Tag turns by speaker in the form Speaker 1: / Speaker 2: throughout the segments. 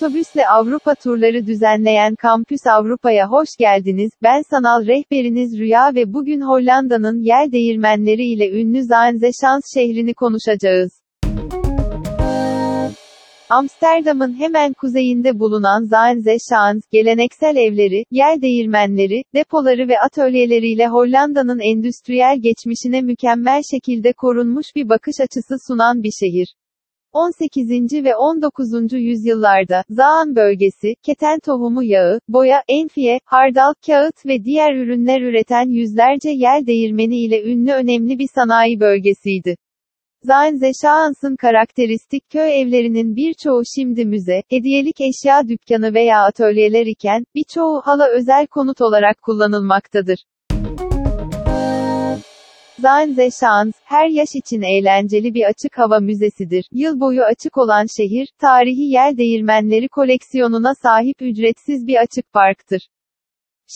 Speaker 1: Otobüsle Avrupa turları düzenleyen Kampüs Avrupa'ya hoş geldiniz. Ben sanal rehberiniz Rüya ve bugün Hollanda'nın yel değirmenleri ile ünlü Zaanzechans şehrini konuşacağız. Amsterdam'ın hemen kuzeyinde bulunan Zaanzechans, geleneksel evleri, yel değirmenleri, depoları ve atölyeleriyle Hollanda'nın endüstriyel geçmişine mükemmel şekilde korunmuş bir bakış açısı sunan bir şehir. 18. ve 19. yüzyıllarda, Zaan bölgesi, keten tohumu yağı, boya, enfiye, hardal, kağıt ve diğer ürünler üreten yüzlerce yel değirmeni ile ünlü önemli bir sanayi bölgesiydi. Zaanzechans'ın karakteristik köy evlerinin birçoğu şimdi müze, hediyelik eşya dükkanı veya atölyeler iken, birçoğu hala özel konut olarak kullanılmaktadır. Zaanzechans, her yaş için eğlenceli bir açık hava müzesidir. Yıl boyu açık olan şehir, tarihi yel değirmenleri koleksiyonuna sahip ücretsiz bir açık parktır.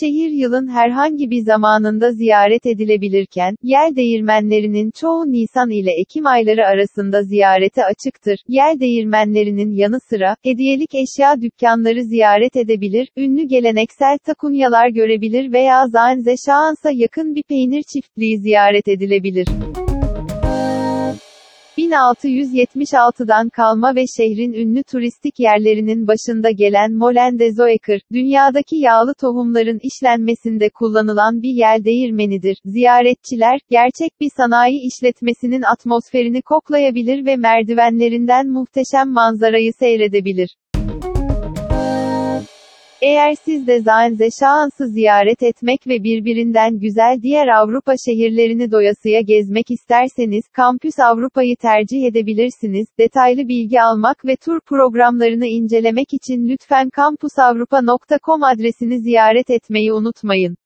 Speaker 1: Şehir yılın herhangi bir zamanında ziyaret edilebilirken, yel değirmenlerinin çoğu Nisan ile Ekim ayları arasında ziyarete açıktır. Yel değirmenlerinin yanı sıra, hediyelik eşya dükkanları ziyaret edebilir, ünlü geleneksel takunyalar görebilir veya Zaanzechans'a yakın bir peynir çiftliği ziyaret edilebilir. 1676'dan kalma ve şehrin ünlü turistik yerlerinin başında gelen Molen de Zoeker, dünyadaki yağlı tohumların işlenmesinde kullanılan bir yel değirmenidir. Ziyaretçiler, gerçek bir sanayi işletmesinin atmosferini koklayabilir ve merdivenlerinden muhteşem manzarayı seyredebilir. Eğer siz de Zaanzechans'ı ziyaret etmek ve birbirinden güzel diğer Avrupa şehirlerini doyasıya gezmek isterseniz, Kampüs Avrupa'yı tercih edebilirsiniz. Detaylı bilgi almak ve tur programlarını incelemek için lütfen kampusavrupa.com adresini ziyaret etmeyi unutmayın.